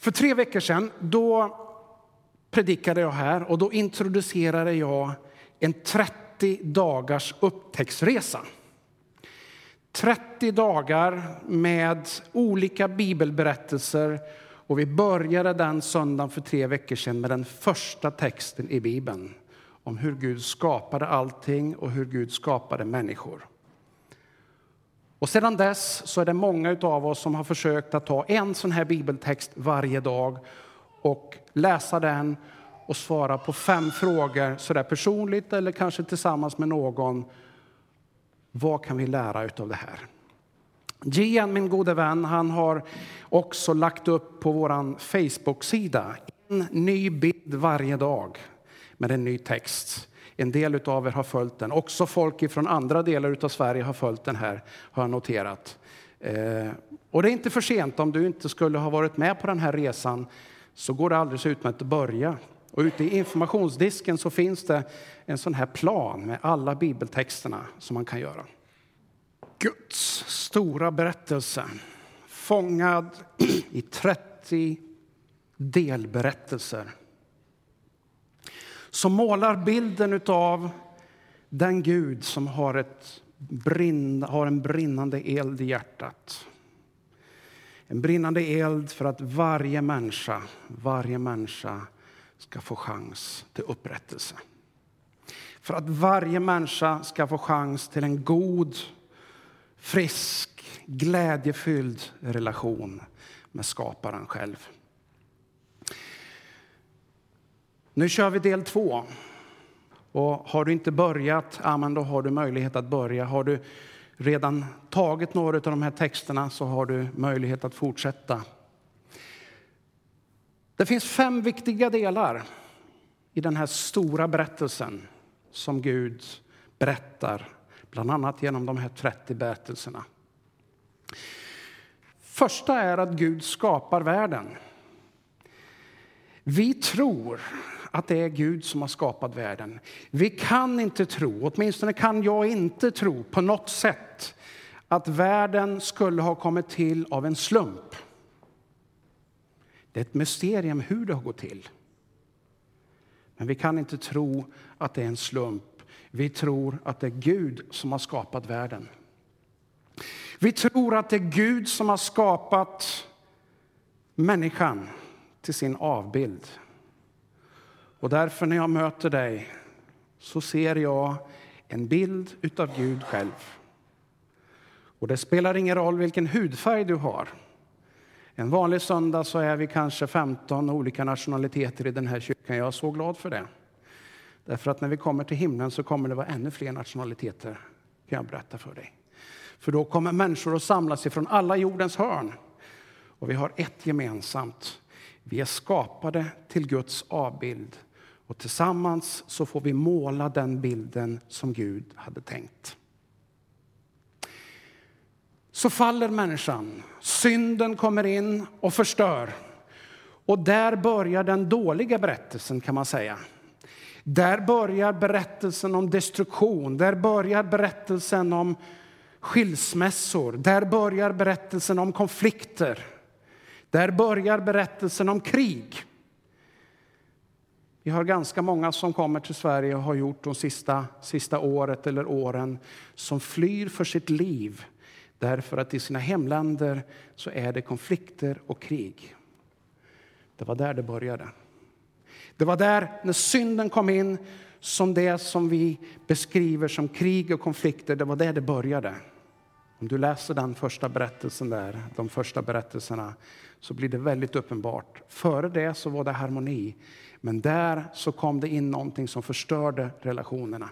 För tre veckor sedan då predikade jag här och då introducerade jag en 30 dagars upptäcktsresa. 30 dagar med olika bibelberättelser och vi började den söndagen för tre veckor sedan med den första texten i Bibeln om hur Gud skapade allting och hur Gud skapade människor. Och sedan dess så är det många av oss som har försökt att ta en sån här bibeltext varje dag och läsa den och svara på fem frågor så där personligt eller kanske tillsammans med någon. Vad kan vi lära av det här? Gian, min gode vän, han har också lagt upp på vår Facebook-sida en ny bild varje dag med en ny text. En del av er har följt den. Också folk från andra delar av Sverige har följt den här, har jag noterat. Eh, och det är inte för sent om du inte skulle ha varit med på den här resan så går det alldeles utmärkt att börja. Och ute i informationsdisken så finns det en sån här plan med alla bibeltexterna som man kan göra. Guds stora berättelse fångad i 30 delberättelser som målar bilden av den Gud som har, ett brinn, har en brinnande eld i hjärtat. En brinnande eld för att varje människa, varje människa ska få chans till upprättelse. För att varje människa ska få chans till en god, frisk, glädjefylld relation med skaparen själv. Nu kör vi del två. Och har du inte börjat, ja, då har du möjlighet att börja. Har du redan tagit några av de här texterna så har du möjlighet att fortsätta. Det finns fem viktiga delar i den här stora berättelsen som Gud berättar, bland annat genom de här 30 berättelserna. Första är att Gud skapar världen. Vi tror att det är Gud som har skapat världen. Vi kan inte tro, åtminstone kan jag inte tro på något sätt att världen skulle ha kommit till av en slump. Det är ett mysterium hur det har gått till. Men vi kan inte tro att det är en slump. Vi tror att det är Gud som har skapat världen. Vi tror att det är Gud som har skapat människan till sin avbild. Och därför när jag möter dig så ser jag en bild utav Gud själv. Och det spelar ingen roll vilken hudfärg du har. En vanlig söndag så är vi kanske 15 olika nationaliteter i den här kyrkan. Jag är så glad för det. Därför att när vi kommer till himlen så kommer det vara ännu fler nationaliteter, kan jag berätta för dig. För då kommer människor att samlas ifrån alla jordens hörn. Och vi har ett gemensamt. Vi är skapade till Guds avbild. Och tillsammans så får vi måla den bilden som Gud hade tänkt. Så faller människan. Synden kommer in och förstör. Och där börjar den dåliga berättelsen kan man säga. Där börjar berättelsen om destruktion, där börjar berättelsen om skilsmässor, där börjar berättelsen om konflikter. Där börjar berättelsen om krig. Vi har ganska många som kommer till Sverige och har gjort de sista, sista året eller åren som flyr för sitt liv därför att i sina hemländer så är det konflikter och krig. Det var där det började. Det var där, när synden kom in, som det som vi beskriver som krig och konflikter, det var där det började. Om du läser den första berättelsen där, de första berättelserna, så blir det väldigt uppenbart. Före det så var det harmoni. Men där så kom det in någonting som förstörde relationerna.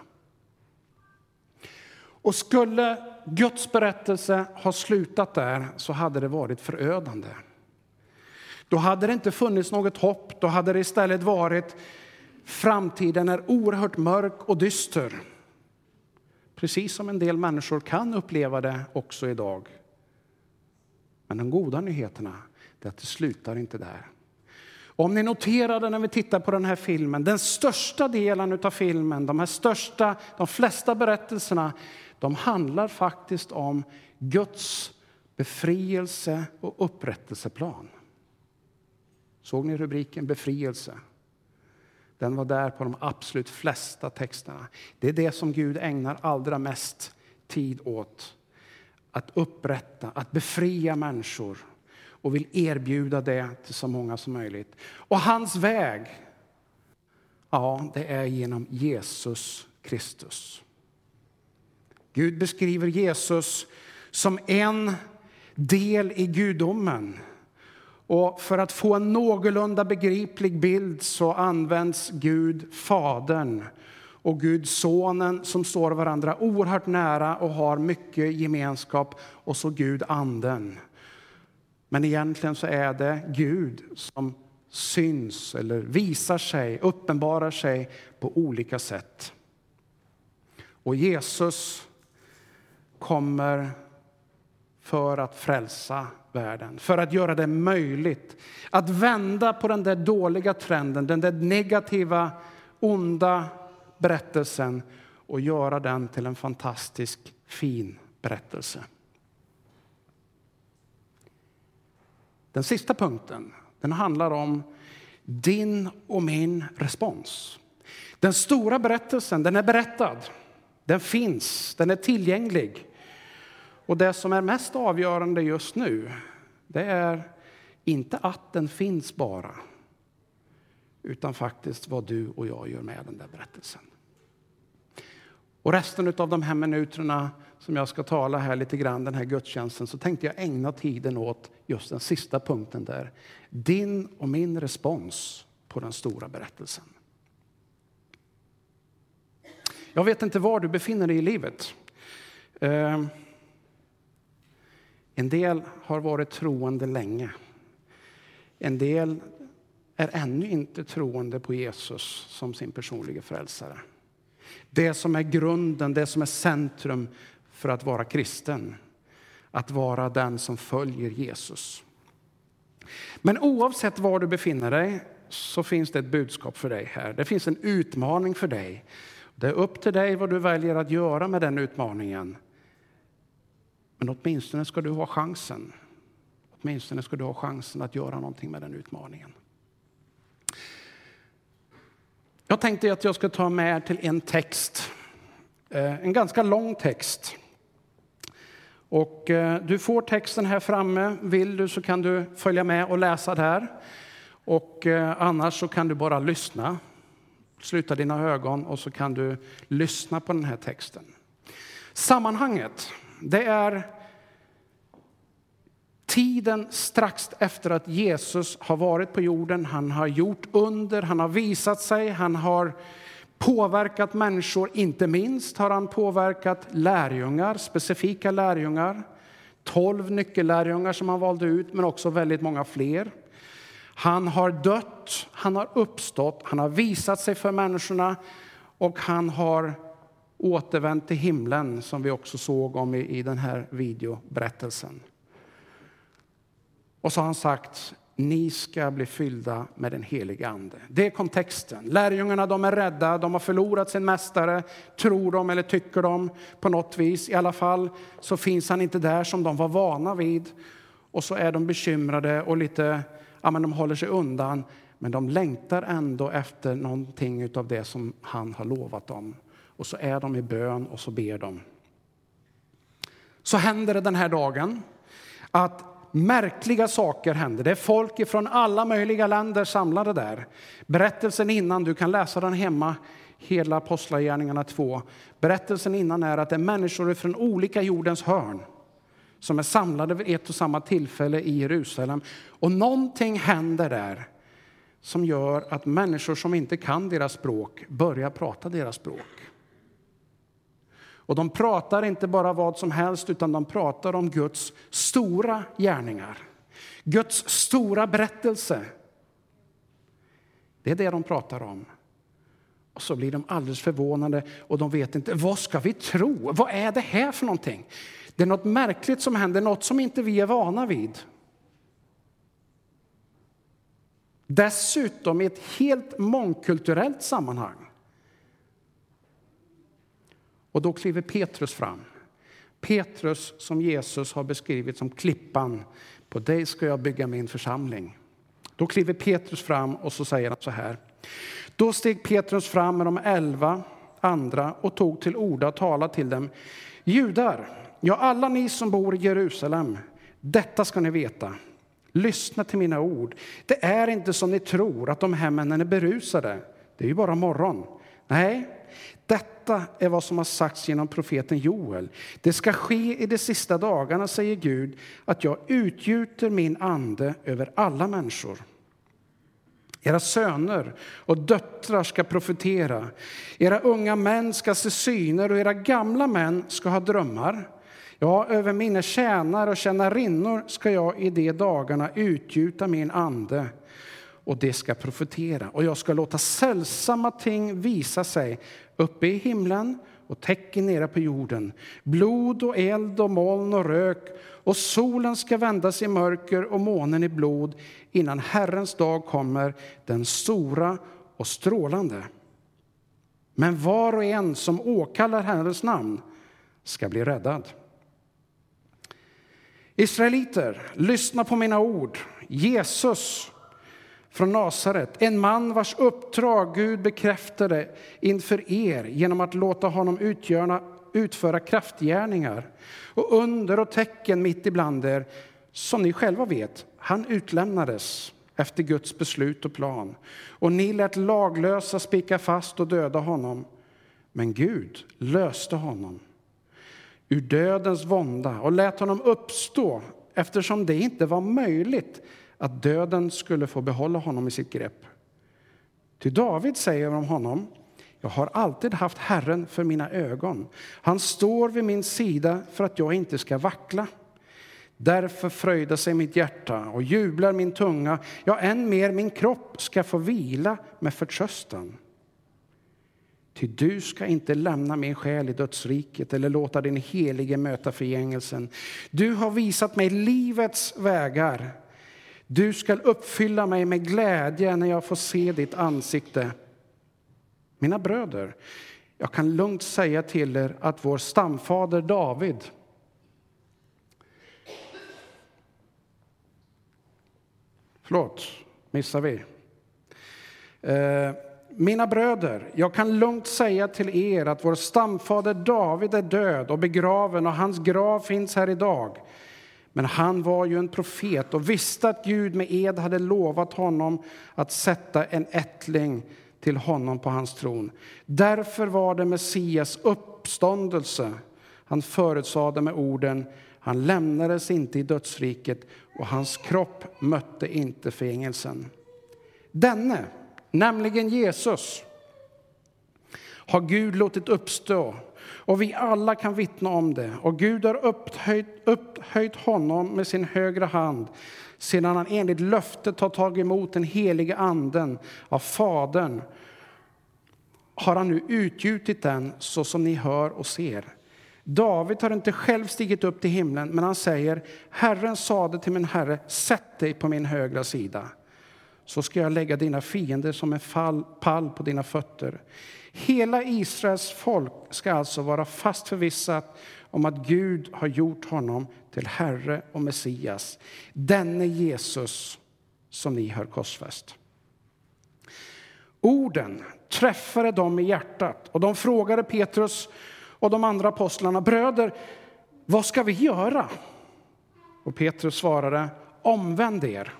Och skulle Guds berättelse ha slutat där så hade det varit förödande. Då hade det inte funnits något hopp, då hade det istället varit framtiden är oerhört mörk och dyster. Precis som en del människor kan uppleva det också idag. Men de goda nyheterna är att det slutar inte där. Om ni noterade när vi tittar på den här filmen, den största delen av filmen, de här största, de flesta berättelserna, de handlar faktiskt om Guds befrielse och upprättelseplan. Såg ni rubriken befrielse? Den var där på de absolut flesta texterna. Det är det som Gud ägnar allra mest tid åt. Att upprätta, att befria människor och vill erbjuda det till så många som möjligt. Och hans väg, ja, det är genom Jesus Kristus. Gud beskriver Jesus som en del i gudomen. Och för att få en någorlunda begriplig bild så används Gud Fadern och Gud Sonen som står varandra oerhört nära och har mycket gemenskap och så Gud Anden. Men egentligen så är det Gud som syns eller visar sig, uppenbarar sig på olika sätt. Och Jesus kommer för att frälsa världen, för att göra det möjligt att vända på den där dåliga trenden, den där negativa, onda berättelsen och göra den till en fantastisk, fin berättelse. Den sista punkten den handlar om din och min respons. Den stora berättelsen den är berättad, den finns, den är tillgänglig. Och det som är mest avgörande just nu, det är inte att den finns bara, utan faktiskt vad du och jag gör med den där berättelsen. Och resten av de här minuterna som jag ska tala här lite grann, den här gudstjänsten, så tänkte jag ägna tiden åt just den sista punkten där. Din och min respons på den stora berättelsen. Jag vet inte var du befinner dig i livet. Ehm, en del har varit troende länge. En del är ännu inte troende på Jesus som sin personliga frälsare. Det som är grunden, det som är centrum för att vara kristen. Att vara den som följer Jesus. Men oavsett var du befinner dig så finns det ett budskap för dig här. Det finns en utmaning för dig. Det är upp till dig vad du väljer att göra med den utmaningen. Men åtminstone ska du ha chansen. Åtminstone ska du ha chansen att göra någonting med den utmaningen. Jag tänkte att jag ska ta med till en text, eh, en ganska lång text. Och eh, du får texten här framme. Vill du så kan du följa med och läsa där. Och eh, annars så kan du bara lyssna. Sluta dina ögon och så kan du lyssna på den här texten. Sammanhanget, det är tiden strax efter att Jesus har varit på jorden. Han har gjort under, han har visat sig, han har påverkat människor. Inte minst har han påverkat lärjungar, specifika lärjungar. Tolv nyckellärjungar som han valde ut, men också väldigt många fler. Han har dött, han har uppstått, han har visat sig för människorna och han har återvänt till himlen som vi också såg om i, i den här videoberättelsen. Och så har han sagt, ni ska bli fyllda med den helige Ande. Det är kontexten. Lärjungarna de är rädda, de har förlorat sin mästare, tror de eller tycker de på något vis. I alla fall så finns han inte där som de var vana vid. Och så är de bekymrade och lite, ja men de håller sig undan. Men de längtar ändå efter någonting av det som han har lovat dem. Och så är de i bön och så ber de. Så händer det den här dagen att märkliga saker händer. Det är folk från alla möjliga länder samlade där. Berättelsen innan, du kan läsa den hemma, hela Apostlagärningarna 2. Berättelsen innan är att det är människor från olika jordens hörn som är samlade vid ett och samma tillfälle i Jerusalem. Och någonting händer där som gör att människor som inte kan deras språk börjar prata deras språk. Och de pratar inte bara vad som helst, utan de pratar om Guds stora gärningar. Guds stora berättelse. Det är det de pratar om. Och så blir de alldeles förvånade och de vet inte, vad ska vi tro? Vad är det här för någonting? Det är något märkligt som händer, något som inte vi är vana vid. Dessutom i ett helt mångkulturellt sammanhang. Och då kliver Petrus fram. Petrus som Jesus har beskrivit som klippan. På dig ska jag bygga min församling. Då kliver Petrus fram och så säger han så här. Då steg Petrus fram med de elva andra och tog till orda och talade till dem. Judar, ja alla ni som bor i Jerusalem, detta ska ni veta. Lyssna till mina ord. Det är inte som ni tror att de här männen är berusade. Det är ju bara morgon. Nej, detta detta är vad som har sagts genom profeten Joel. Det ska ske i de sista dagarna, säger Gud, att jag utgjuter min ande över alla människor. Era söner och döttrar ska profetera. Era unga män ska se syner och era gamla män ska ha drömmar. Ja, över mina tjänare och tjänarinnor ska jag i de dagarna utgjuta min ande och det ska profetera. Och jag ska låta sällsamma ting visa sig uppe i himlen och tecken nere på jorden. Blod och eld och moln och rök och solen ska vändas i mörker och månen i blod innan Herrens dag kommer, den stora och strålande. Men var och en som åkallar Herrens namn ska bli räddad. Israeliter, lyssna på mina ord. Jesus från Nasaret, en man vars uppdrag Gud bekräftade inför er genom att låta honom utgöra, utföra kraftgärningar och under och tecken mitt ibland er. Som ni själva vet, han utlämnades efter Guds beslut och plan och ni lät laglösa spika fast och döda honom. Men Gud löste honom ur dödens vånda och lät honom uppstå eftersom det inte var möjligt att döden skulle få behålla honom i sitt grepp. Till David säger om honom jag har alltid haft Herren för mina ögon. Han står vid min sida för att jag inte ska vackla. Därför fröjdar sig mitt hjärta och jublar min tunga. Ja, än mer min kropp ska få vila med förtröstan. Ty du ska inte lämna min själ i dödsriket eller låta din helige möta förgängelsen. Du har visat mig livets vägar. Du skall uppfylla mig med glädje när jag får se ditt ansikte. Mina bröder, jag kan lugnt säga till er att vår stamfader David Förlåt, missar vi? Eh, mina bröder, jag kan lugnt säga till er att vår stamfader David är död och begraven och hans grav finns här idag. Men han var ju en profet och visste att Gud med ed hade lovat honom att sätta en ättling till honom på hans tron. Därför var det Messias uppståndelse han förutsade med orden han lämnades inte i dödsriket och hans kropp mötte inte fängelsen. Denne, nämligen Jesus, har Gud låtit uppstå och vi alla kan vittna om det. Och Gud har upphöjt, upphöjt honom med sin högra hand sedan han enligt löftet har tagit emot den helige anden av Fadern har han nu utgjutit den så som ni hör och ser. David har inte själv stigit upp till himlen, men han säger Herren sade till min herre, sätt dig på min högra sida så ska jag lägga dina fiender som en fall, pall på dina fötter. Hela Israels folk ska alltså vara fast förvissat om att Gud har gjort honom till Herre och Messias, denne Jesus som ni har korsfäst. Orden träffade dem i hjärtat och de frågade Petrus och de andra apostlarna, bröder, vad ska vi göra? Och Petrus svarade, omvänd er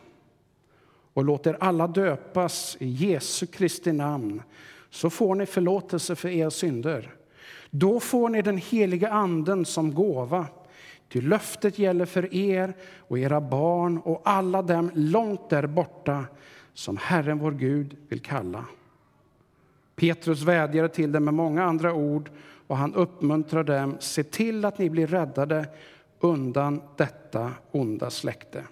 och låt er alla döpas i Jesu Kristi namn så får ni förlåtelse för era synder. Då får ni den heliga anden som gåva. Ty löftet gäller för er och era barn och alla dem långt där borta som Herren vår Gud vill kalla. Petrus vädjade till dem med många andra ord och han uppmuntrar dem, se till att ni blir räddade undan detta onda släkte.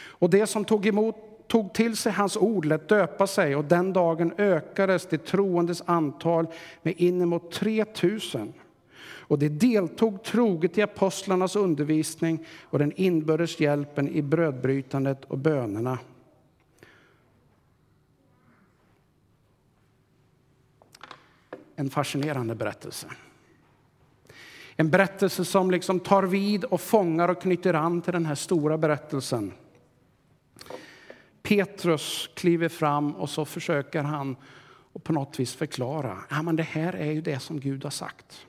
Och det som tog emot tog till sig hans ord lät döpa sig och den dagen ökades det troendes antal med inemot 3000. Och det deltog troget i apostlarnas undervisning och den inbördes hjälpen i brödbrytandet och bönerna. En fascinerande berättelse. En berättelse som liksom tar vid och fångar och knyter an till den här stora berättelsen Petrus kliver fram och så försöker han och på något vis förklara. Ja, men det här är ju det som Gud har sagt.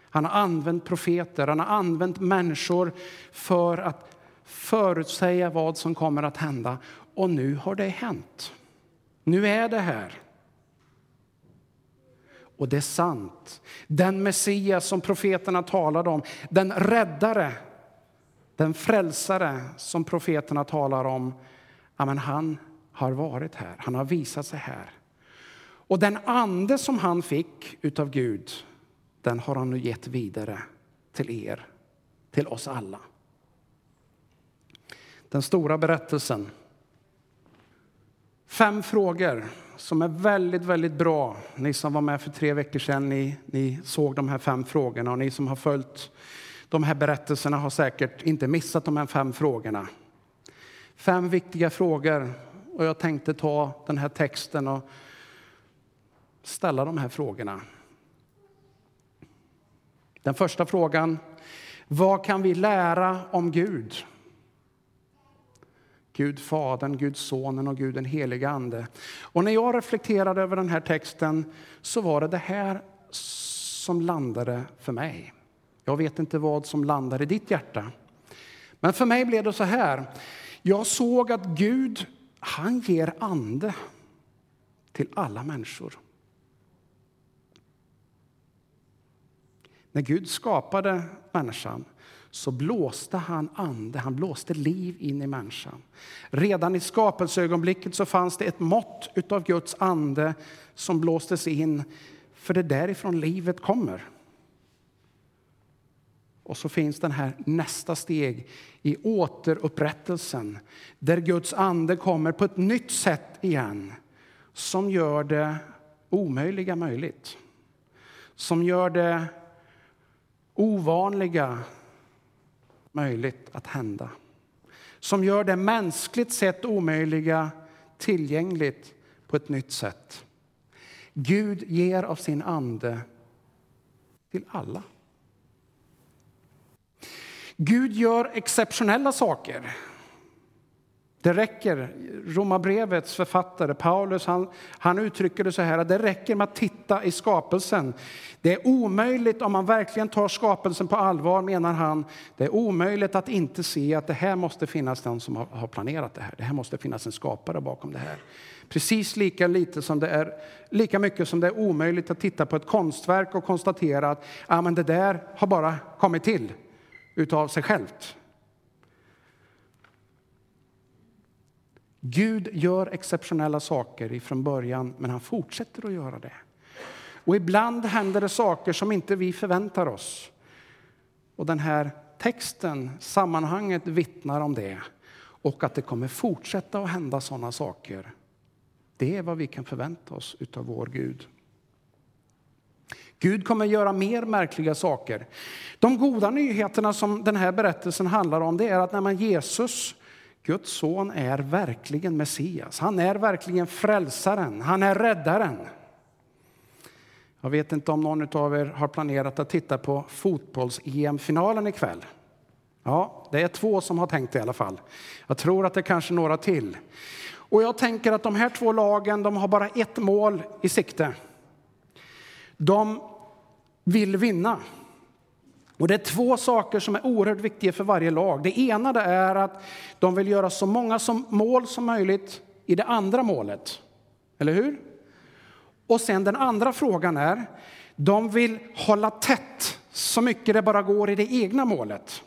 Han har använt profeter, han har använt människor för att förutsäga vad som kommer att hända. Och nu har det hänt. Nu är det här. Och det är sant. Den Messias som profeterna talade om, den räddare, den frälsare som profeterna talar om, ja, men han har varit här, han har visat sig här. Och den ande som han fick utav Gud, den har han nu gett vidare till er, till oss alla. Den stora berättelsen. Fem frågor som är väldigt, väldigt bra. Ni som var med för tre veckor sedan, ni, ni såg de här fem frågorna och ni som har följt de här berättelserna har säkert inte missat de här fem frågorna. Fem viktiga frågor och jag tänkte ta den här texten och ställa de här frågorna. Den första frågan, vad kan vi lära om Gud? Gud Fadern, Gud Sonen och Gud den helige Ande. Och när jag reflekterade över den här texten så var det det här som landade för mig. Jag vet inte vad som landar i ditt hjärta. Men för mig blev det så här. Jag såg att Gud, han ger ande till alla människor. När Gud skapade människan så blåste han ande, han blåste liv in i människan. Redan i skapelseögonblicket så fanns det ett mått av Guds ande som blåstes in, för det är därifrån livet kommer. Och så finns den här nästa steg i återupprättelsen där Guds ande kommer på ett nytt sätt igen som gör det omöjliga möjligt. Som gör det ovanliga möjligt att hända. Som gör det mänskligt sett omöjliga tillgängligt på ett nytt sätt. Gud ger av sin ande till alla. Gud gör exceptionella saker. Det räcker. Romarbrevets författare Paulus han, han uttrycker det så här att det räcker med att titta i skapelsen. Det är omöjligt om man verkligen tar skapelsen på allvar, menar han. Det är omöjligt att inte se att det här måste finnas den som har planerat det här. Det här måste finnas en skapare bakom det här. Precis lika lite som det är, lika mycket som det är omöjligt att titta på ett konstverk och konstatera att ah, men det där har bara kommit till utav sig självt. Gud gör exceptionella saker från början, men han fortsätter att göra det. Och ibland händer det saker som inte vi förväntar oss. Och den här texten, sammanhanget vittnar om det. Och att det kommer fortsätta att hända sådana saker. Det är vad vi kan förvänta oss av vår Gud. Gud kommer göra mer märkliga saker. De goda nyheterna som den här berättelsen handlar om det är att när man Jesus Guds son är verkligen Messias. Han är verkligen frälsaren. Han är räddaren. Jag vet inte om någon av er har planerat att titta på fotbolls-EM-finalen ikväll. Ja, det är två som har tänkt det i alla fall. Jag tror att det är kanske några till. Och jag tänker att de här två lagen, de har bara ett mål i sikte. De vill vinna. Och det är två saker som är oerhört viktiga för varje lag. Det ena det är att de vill göra så många som mål som möjligt i det andra målet. Eller hur? Och sen den andra frågan är, de vill hålla tätt så mycket det bara går i det egna målet.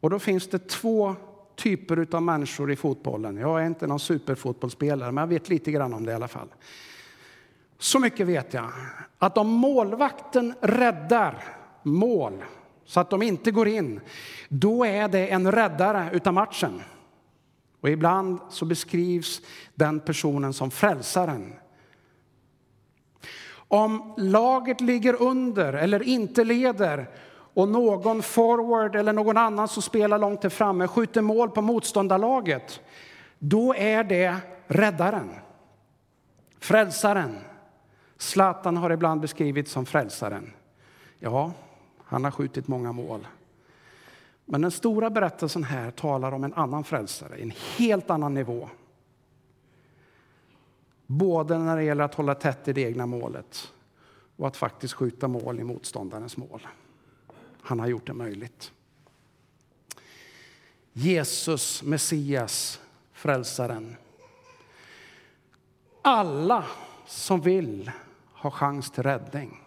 Och då finns det två typer av människor i fotbollen. Jag är inte någon superfotbollsspelare, men jag vet lite grann om det i alla fall. Så mycket vet jag, att om målvakten räddar mål så att de inte går in, då är det en räddare utav matchen. Och ibland så beskrivs den personen som frälsaren. Om laget ligger under eller inte leder och någon forward eller någon annan som spelar långt till framme skjuter mål på motståndarlaget, då är det räddaren, frälsaren. Zlatan har ibland beskrivits som frälsaren. Ja, han har skjutit många mål. Men den stora berättelsen här talar om en annan frälsare, en helt annan nivå. Både när det gäller att hålla tätt i det egna målet och att faktiskt skjuta mål i motståndarens mål. Han har gjort det möjligt. Jesus, Messias, Frälsaren. Alla som vill har chans till räddning.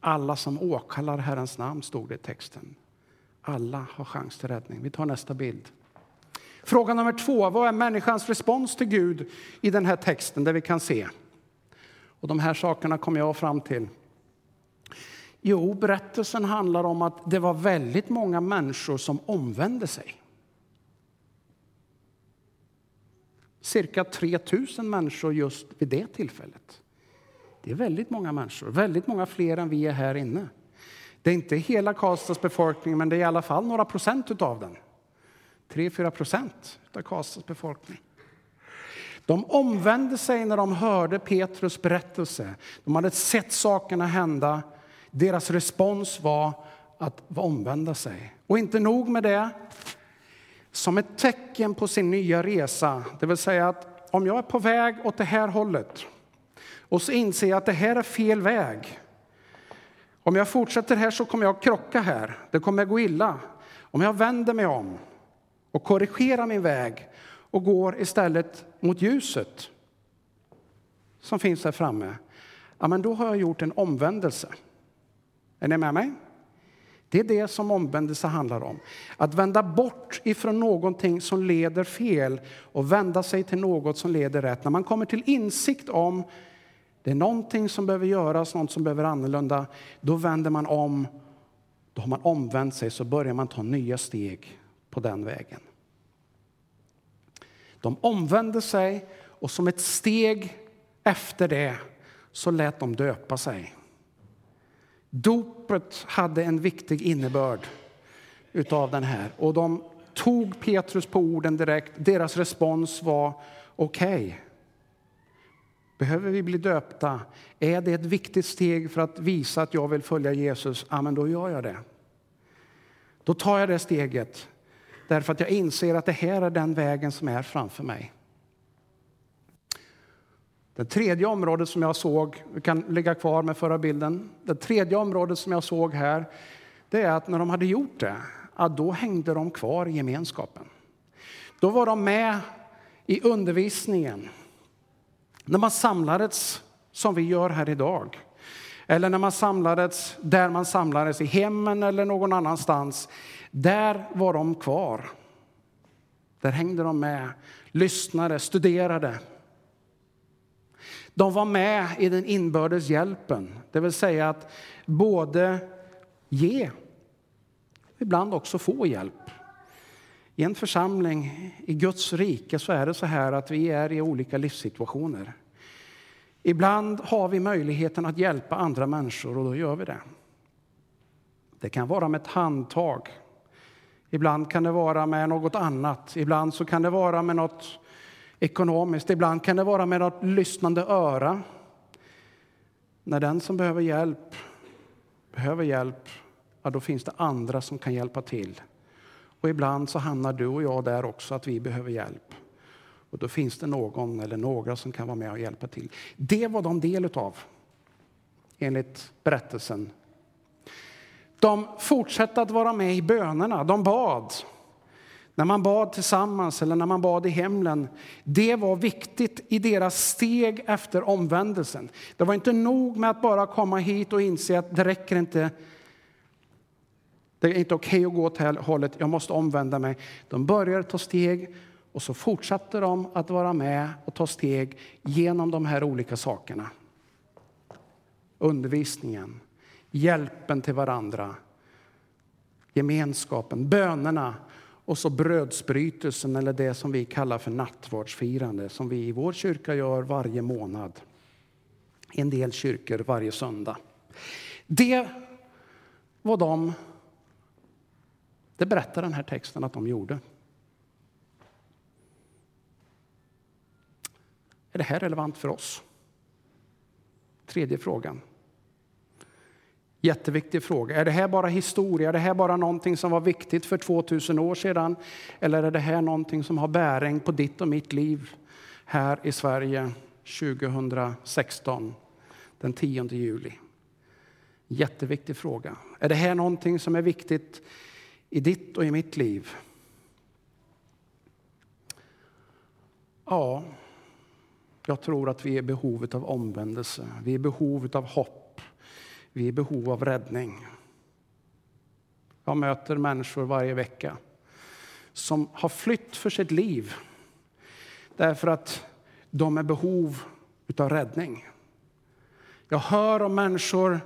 Alla som åkallar Herrens namn, stod det i texten. Alla har chans till räddning. Vi tar nästa bild. Fråga nummer två. Vad är människans respons till Gud i den här texten där vi kan se? Och de här sakerna kom jag fram till. Jo, berättelsen handlar om att det var väldigt många människor som omvände sig. Cirka 3 000 människor just vid det tillfället. Det är väldigt många människor, väldigt många fler än vi är här inne. Det är inte hela Karlstads befolkning, men det är i alla fall några procent av den. 3-4 procent av Karlstads befolkning. De omvände sig när de hörde Petrus berättelse. De hade sett sakerna hända. Deras respons var att omvända sig. Och inte nog med det. Som ett tecken på sin nya resa, det vill säga att om jag är på väg åt det här hållet och så inser jag att det här är fel väg. Om jag fortsätter här så kommer jag att krocka här. Det kommer att gå illa. Om jag vänder mig om och korrigerar min väg och går istället mot ljuset som finns här framme, ja, men då har jag gjort en omvändelse. Är ni med mig? Det är det som omvändelse handlar om. Att vända bort ifrån någonting som leder fel och vända sig till något som leder rätt. När man kommer till insikt om det är någonting som behöver göras, något som behöver annorlunda, då vänder man om. Då har man omvänt sig, så börjar man ta nya steg på den vägen. De omvände sig och som ett steg efter det så lät de döpa sig. Dopet hade en viktig innebörd utav den här och de tog Petrus på orden direkt. Deras respons var okej. Okay. Behöver vi bli döpta? Är det ett viktigt steg för att visa att jag vill följa Jesus? Ja, men då gör jag det. Då tar jag det steget därför att jag inser att det här är den vägen som är framför mig. Det tredje området som jag såg, vi kan ligga kvar med förra bilden. Det tredje området som jag såg här, det är att när de hade gjort det, ja, då hängde de kvar i gemenskapen. Då var de med i undervisningen. När man samlades, som vi gör här idag, eller när man samlades där man samlades i hemmen eller någon annanstans, där var de kvar. Där hängde de med, lyssnade, studerade. De var med i den inbördes hjälpen, det vill säga att både ge, ibland också få hjälp. I en församling i Guds rike så är det så här att vi är i olika livssituationer. Ibland har vi möjligheten att hjälpa andra människor och då gör vi det. Det kan vara med ett handtag. Ibland kan det vara med något annat. Ibland så kan det vara med något ekonomiskt. Ibland kan det vara med något lyssnande öra. När den som behöver hjälp behöver hjälp, ja, då finns det andra som kan hjälpa till. Och ibland så hamnar du och jag där också, att vi behöver hjälp. Och då finns det någon eller några som kan vara med och hjälpa till. Det var de del av, enligt berättelsen. De fortsatte att vara med i bönerna, de bad. När man bad tillsammans eller när man bad i hemlen, det var viktigt i deras steg efter omvändelsen. Det var inte nog med att bara komma hit och inse att det räcker inte. Det är inte okej okay att gå åt det hållet, jag måste omvända mig. De började ta steg och så fortsatte de att vara med och ta steg genom de här olika sakerna. Undervisningen, hjälpen till varandra, gemenskapen, bönerna och så brödsbrytelsen, eller det som vi kallar för nattvardsfirande som vi i vår kyrka gör varje månad. I en del kyrkor varje söndag. Det var de, det berättar den här texten att de gjorde. Är det här relevant för oss? Tredje frågan. Jätteviktig fråga. Är det här bara historia? Är det här bara någonting som var viktigt för 2000 år sedan? Eller är det här någonting som har bäring på ditt och mitt liv här i Sverige 2016, den 10 juli? Jätteviktig fråga. Är det här någonting som är viktigt i ditt och i mitt liv? Ja, jag tror att vi är i behovet av omvändelse. Vi är i behovet av hopp. Vi är i behov av räddning. Jag möter människor varje vecka som har flytt för sitt liv därför att de är i behov av räddning. Jag hör om människor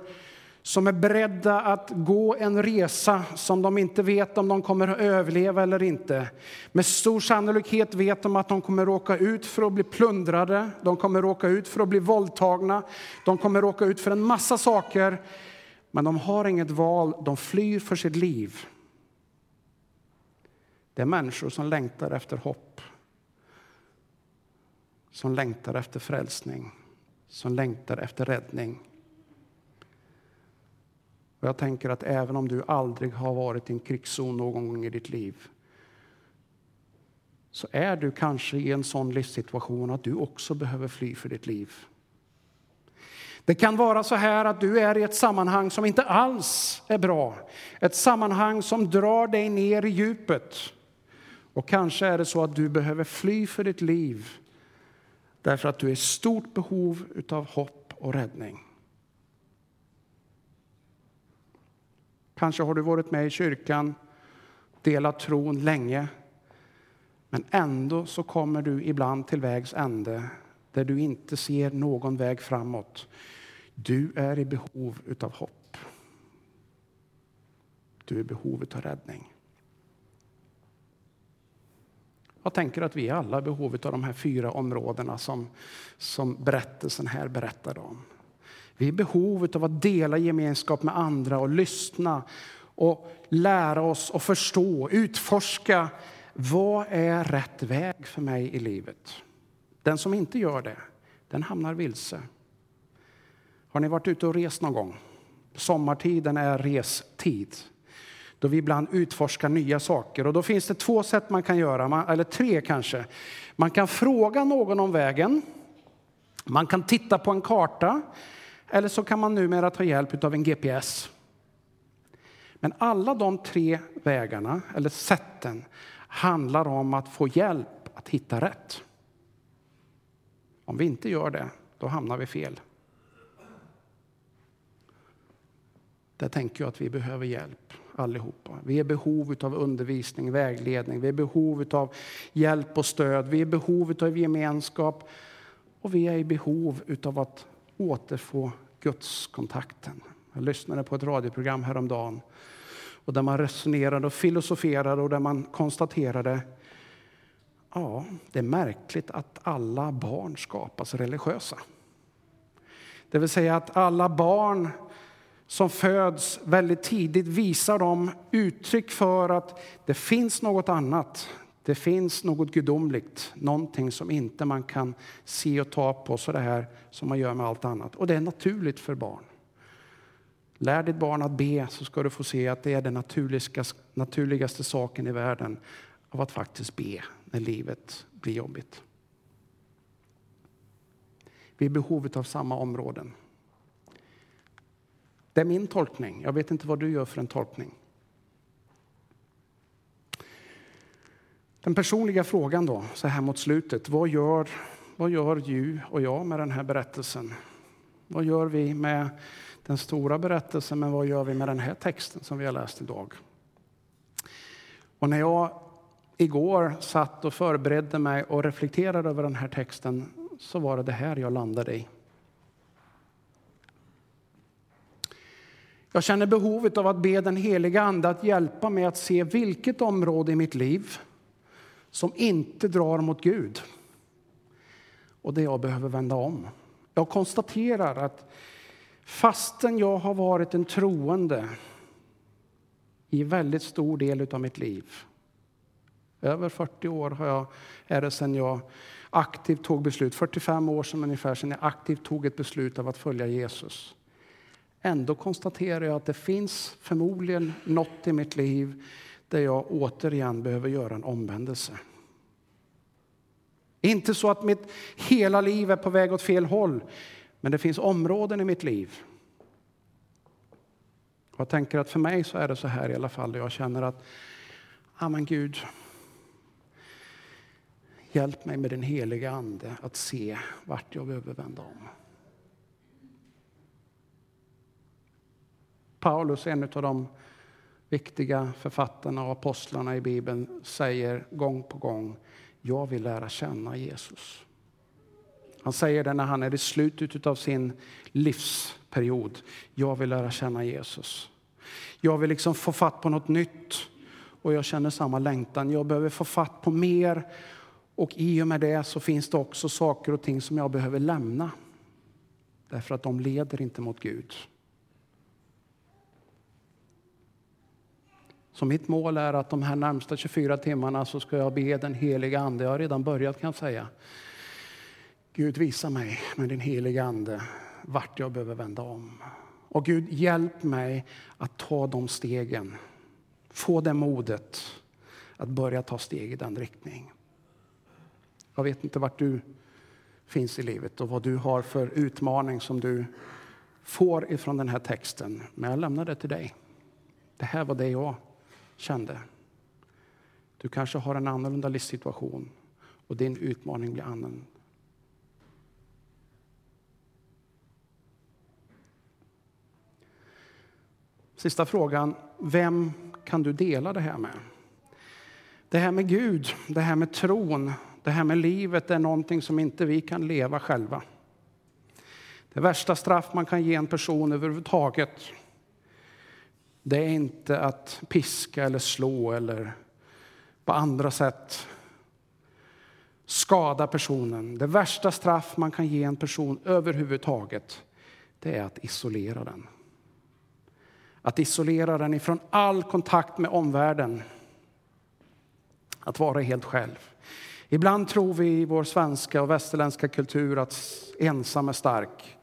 som är beredda att gå en resa som de inte vet om de kommer att överleva eller inte. Med stor sannolikhet vet de att de kommer att råka ut för att bli plundrade, de kommer att råka ut för att bli våldtagna, de kommer att råka ut för en massa saker. Men de har inget val, de flyr för sitt liv. Det är människor som längtar efter hopp, som längtar efter frälsning, som längtar efter räddning. Och jag tänker att även om du aldrig har varit i en krigszon någon gång i ditt liv så är du kanske i en sån livssituation att du också behöver fly för ditt liv. Det kan vara så här att du är i ett sammanhang som inte alls är bra. Ett sammanhang som drar dig ner i djupet. Och kanske är det så att du behöver fly för ditt liv därför att du är i stort behov av hopp och räddning. Kanske har du varit med i kyrkan, delat tron länge. Men ändå så kommer du ibland till vägs ände där du inte ser någon väg framåt. Du är i behov av hopp. Du är i behov av räddning. Jag tänker att vi alla är i behov av de här fyra områdena som, som berättelsen här berättar om. Vi är i behov av att dela gemenskap med andra och lyssna och lära oss och förstå, utforska vad är rätt väg för mig i livet. Den som inte gör det, den hamnar vilse. Har ni varit ute och rest någon gång? Sommartiden är restid då vi ibland utforskar nya saker. Och då finns det två sätt man kan göra, eller tre kanske. Man kan fråga någon om vägen, man kan titta på en karta eller så kan man numera ta hjälp av en GPS. Men alla de tre vägarna, eller sätten, handlar om att få hjälp att hitta rätt. Om vi inte gör det, då hamnar vi fel. Där tänker jag att vi behöver hjälp allihopa. Vi är i behov av undervisning, vägledning, vi är i behov av hjälp och stöd, vi är i behov av gemenskap och vi är i behov av att återfå gudskontakten. Jag lyssnade på ett radioprogram häromdagen och där man resonerade och filosoferade och där man konstaterade Ja, det är märkligt att alla barn skapas religiösa. Det vill säga att alla barn som föds väldigt tidigt visar de uttryck för att det finns något annat. Det finns något gudomligt, någonting som inte man kan se och ta på så det här som man gör med allt annat. Och det är naturligt för barn. Lär ditt barn att be så ska du få se att det är den naturligaste, saken i världen av att faktiskt be när livet blir jobbigt. Vi är i behovet av samma områden. Det är min tolkning. Jag vet inte vad du gör för en tolkning. Den personliga frågan då, så här mot slutet. Vad gör, vad gör du och jag med den här berättelsen? Vad gör vi med den stora berättelsen, men vad gör vi med den här texten som vi har läst idag? Och när jag igår satt och förberedde mig och reflekterade över den här texten så var det det här jag landade i. Jag känner behovet av att be den heliga Ande att hjälpa mig att se vilket område i mitt liv som inte drar mot Gud. Och det jag behöver vända om. Jag konstaterar att fastän jag har varit en troende i väldigt stor del av mitt liv. Över 40 år har jag, är det sedan jag aktivt tog beslut, 45 år sedan ungefär sedan jag aktivt tog ett beslut av att följa Jesus. Ändå konstaterar jag att det finns förmodligen något i mitt liv där jag återigen behöver göra en omvändelse. Inte så att mitt hela liv är på väg åt fel håll, men det finns områden i mitt liv. Jag tänker att för mig så är det så här i alla fall, jag känner att, ja men Gud, hjälp mig med din heliga Ande att se vart jag behöver vända om. Paulus, är en av de viktiga författarna och apostlarna i Bibeln, säger gång på gång jag vill lära känna Jesus. Han säger det när han är i slutet av sin livsperiod. Jag vill lära känna Jesus. Jag vill liksom få fatt på något nytt och jag känner samma längtan. Jag behöver få fatt på mer och i och med det så finns det också saker och ting som jag behöver lämna. Därför att de leder inte mot Gud. Så mitt mål är att de här närmsta 24 timmarna så ska jag be den heliga Ande, jag har redan börjat kan jag säga. Gud visa mig med din heliga Ande vart jag behöver vända om. Och Gud hjälp mig att ta de stegen, få det modet att börja ta steg i den riktning. Jag vet inte vart du finns i livet och vad du har för utmaning som du får ifrån den här texten. Men jag lämnar det till dig. Det här var det jag kände. Du kanske har en annorlunda livssituation och din utmaning blir annan. Sista frågan. Vem kan du dela det här med? Det här med Gud, det här med tron, det här med livet är någonting som inte vi kan leva själva. Det värsta straff man kan ge en person överhuvudtaget det är inte att piska eller slå eller på andra sätt skada personen. Det värsta straff man kan ge en person överhuvudtaget det är att isolera den. Att isolera den ifrån all kontakt med omvärlden. Att vara helt själv. Ibland tror vi i vår svenska och västerländska kultur att ensam är stark.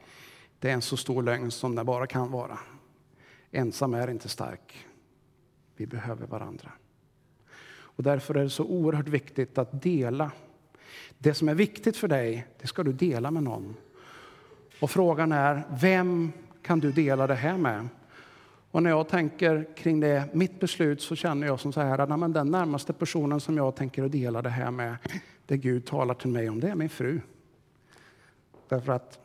Det är en så stor lögn som det bara kan vara. Ensam är inte stark. Vi behöver varandra. Och därför är det så oerhört viktigt att dela. Det som är viktigt för dig, det ska du dela med någon. Och frågan är, vem kan du dela det här med? Och när jag tänker kring det, mitt beslut så känner jag som så här, att den närmaste personen som jag tänker dela det här med, det Gud talar till mig om, det är min fru. Därför att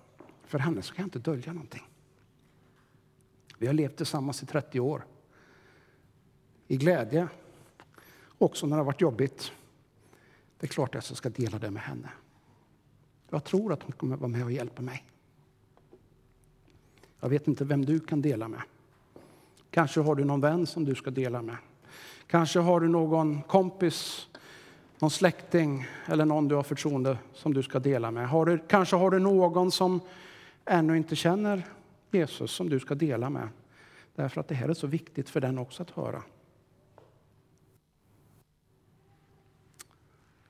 för henne så kan jag inte dölja någonting. Vi har levt tillsammans i 30 år. I glädje, också när det har varit jobbigt. Det är klart att jag ska dela det med henne. Jag tror att hon kommer vara med och hjälpa mig. Jag vet inte vem du kan dela med. Kanske har du någon vän som du ska dela med. Kanske har du någon kompis, någon släkting eller någon du har förtroende som du ska dela med. Har du, kanske har du någon som ännu inte känner Jesus som du ska dela med. Därför att det här är så viktigt för den också att höra.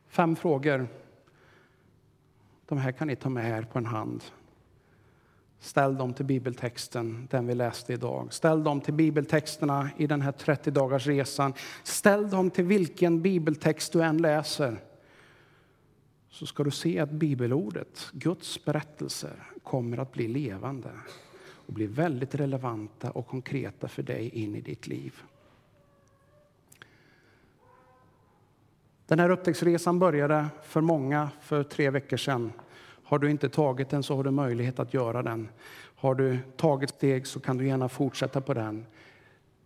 Fem frågor. De här kan ni ta med er på en hand. Ställ dem till bibeltexten, den vi läste idag. Ställ dem till bibeltexterna i den här 30 dagars resan. Ställ dem till vilken bibeltext du än läser. Så ska du se att bibelordet, Guds berättelser, kommer att bli levande och bli väldigt relevanta och konkreta för dig in i ditt liv. Den här upptäcktsresan började för många för tre veckor sedan. Har du inte tagit den så har du möjlighet att göra den. Har du tagit steg så kan du gärna fortsätta på den.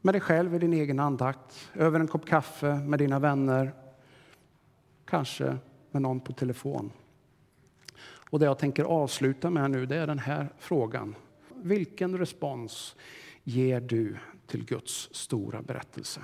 Med dig själv i din egen andakt, över en kopp kaffe med dina vänner. Kanske med någon på telefon. Och det jag tänker avsluta med nu det är den här frågan. Vilken respons ger du till Guds stora berättelse?